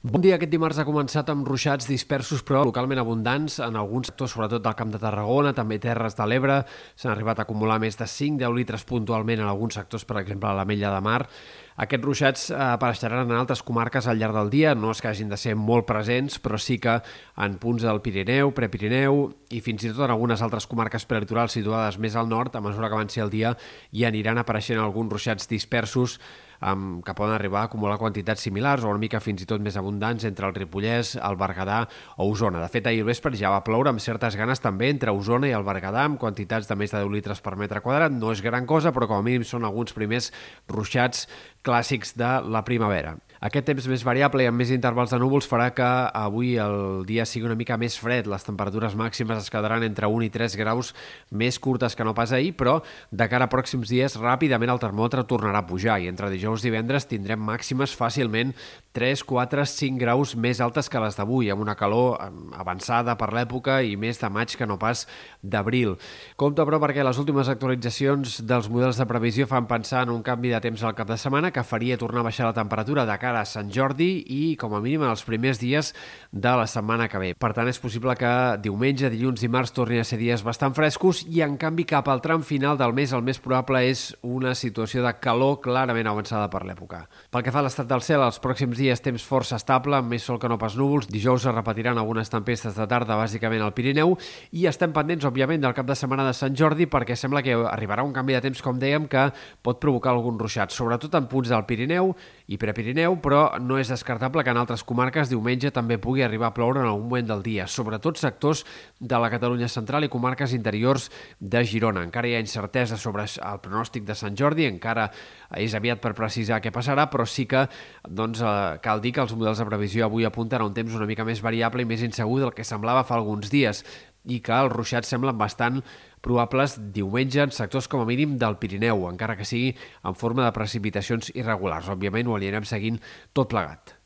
Bon dia. Aquest dimarts ha començat amb ruixats dispersos però localment abundants en alguns sectors, sobretot del Camp de Tarragona, també Terres de l'Ebre. S'han arribat a acumular més de 5-10 litres puntualment en alguns sectors, per exemple a la Mella de Mar. Aquests ruixats eh, apareixeran en altres comarques al llarg del dia, no és que hagin de ser molt presents, però sí que en punts del Pirineu, Prepirineu i fins i tot en algunes altres comarques prelitorals situades més al nord, a mesura que avanci el dia, hi aniran apareixent alguns ruixats dispersos um, que poden arribar a acumular quantitats similars o una mica fins i tot més abundants entre el Ripollès, el Berguedà o Osona. De fet, ahir vespre ja va ploure amb certes ganes també entre Osona i el Berguedà amb quantitats de més de 10 litres per metre quadrat. No és gran cosa, però com a mínim són alguns primers ruixats clàssics de la primavera. Aquest temps més variable i amb més intervals de núvols farà que avui el dia sigui una mica més fred. Les temperatures màximes es quedaran entre 1 i 3 graus més curtes que no pas ahir, però de cara a pròxims dies ràpidament el termòmetre tornarà a pujar i entre dijous i divendres tindrem màximes fàcilment 3, 4, 5 graus més altes que les d'avui, amb una calor avançada per l'època i més de maig que no pas d'abril. Compte, però, perquè les últimes actualitzacions dels models de previsió fan pensar en un canvi de temps al cap de setmana que faria tornar a baixar la temperatura de cara cara a Sant Jordi i, com a mínim, en els primers dies de la setmana que ve. Per tant, és possible que diumenge, dilluns i març tornin a ser dies bastant frescos i, en canvi, cap al tram final del mes, el més probable és una situació de calor clarament avançada per l'època. Pel que fa a l'estat del cel, els pròxims dies temps força estable, amb més sol que no pas núvols. Dijous es repetiran algunes tempestes de tarda, bàsicament al Pirineu, i estem pendents, òbviament, del cap de setmana de Sant Jordi, perquè sembla que arribarà un canvi de temps, com dèiem, que pot provocar algun ruixat, sobretot en punts del Pirineu i Prepirineu, però no és descartable que en altres comarques diumenge també pugui arribar a ploure en algun moment del dia, sobretot sectors de la Catalunya central i comarques interiors de Girona. Encara hi ha incertesa sobre el pronòstic de Sant Jordi, encara és aviat per precisar què passarà, però sí que doncs, eh, cal dir que els models de previsió avui apunten a un temps una mica més variable i més insegur del que semblava fa alguns dies i que els ruixats semblen bastant probables diumenge en sectors com a mínim del Pirineu, encara que sigui en forma de precipitacions irregulars. Òbviament ho anirem seguint tot plegat.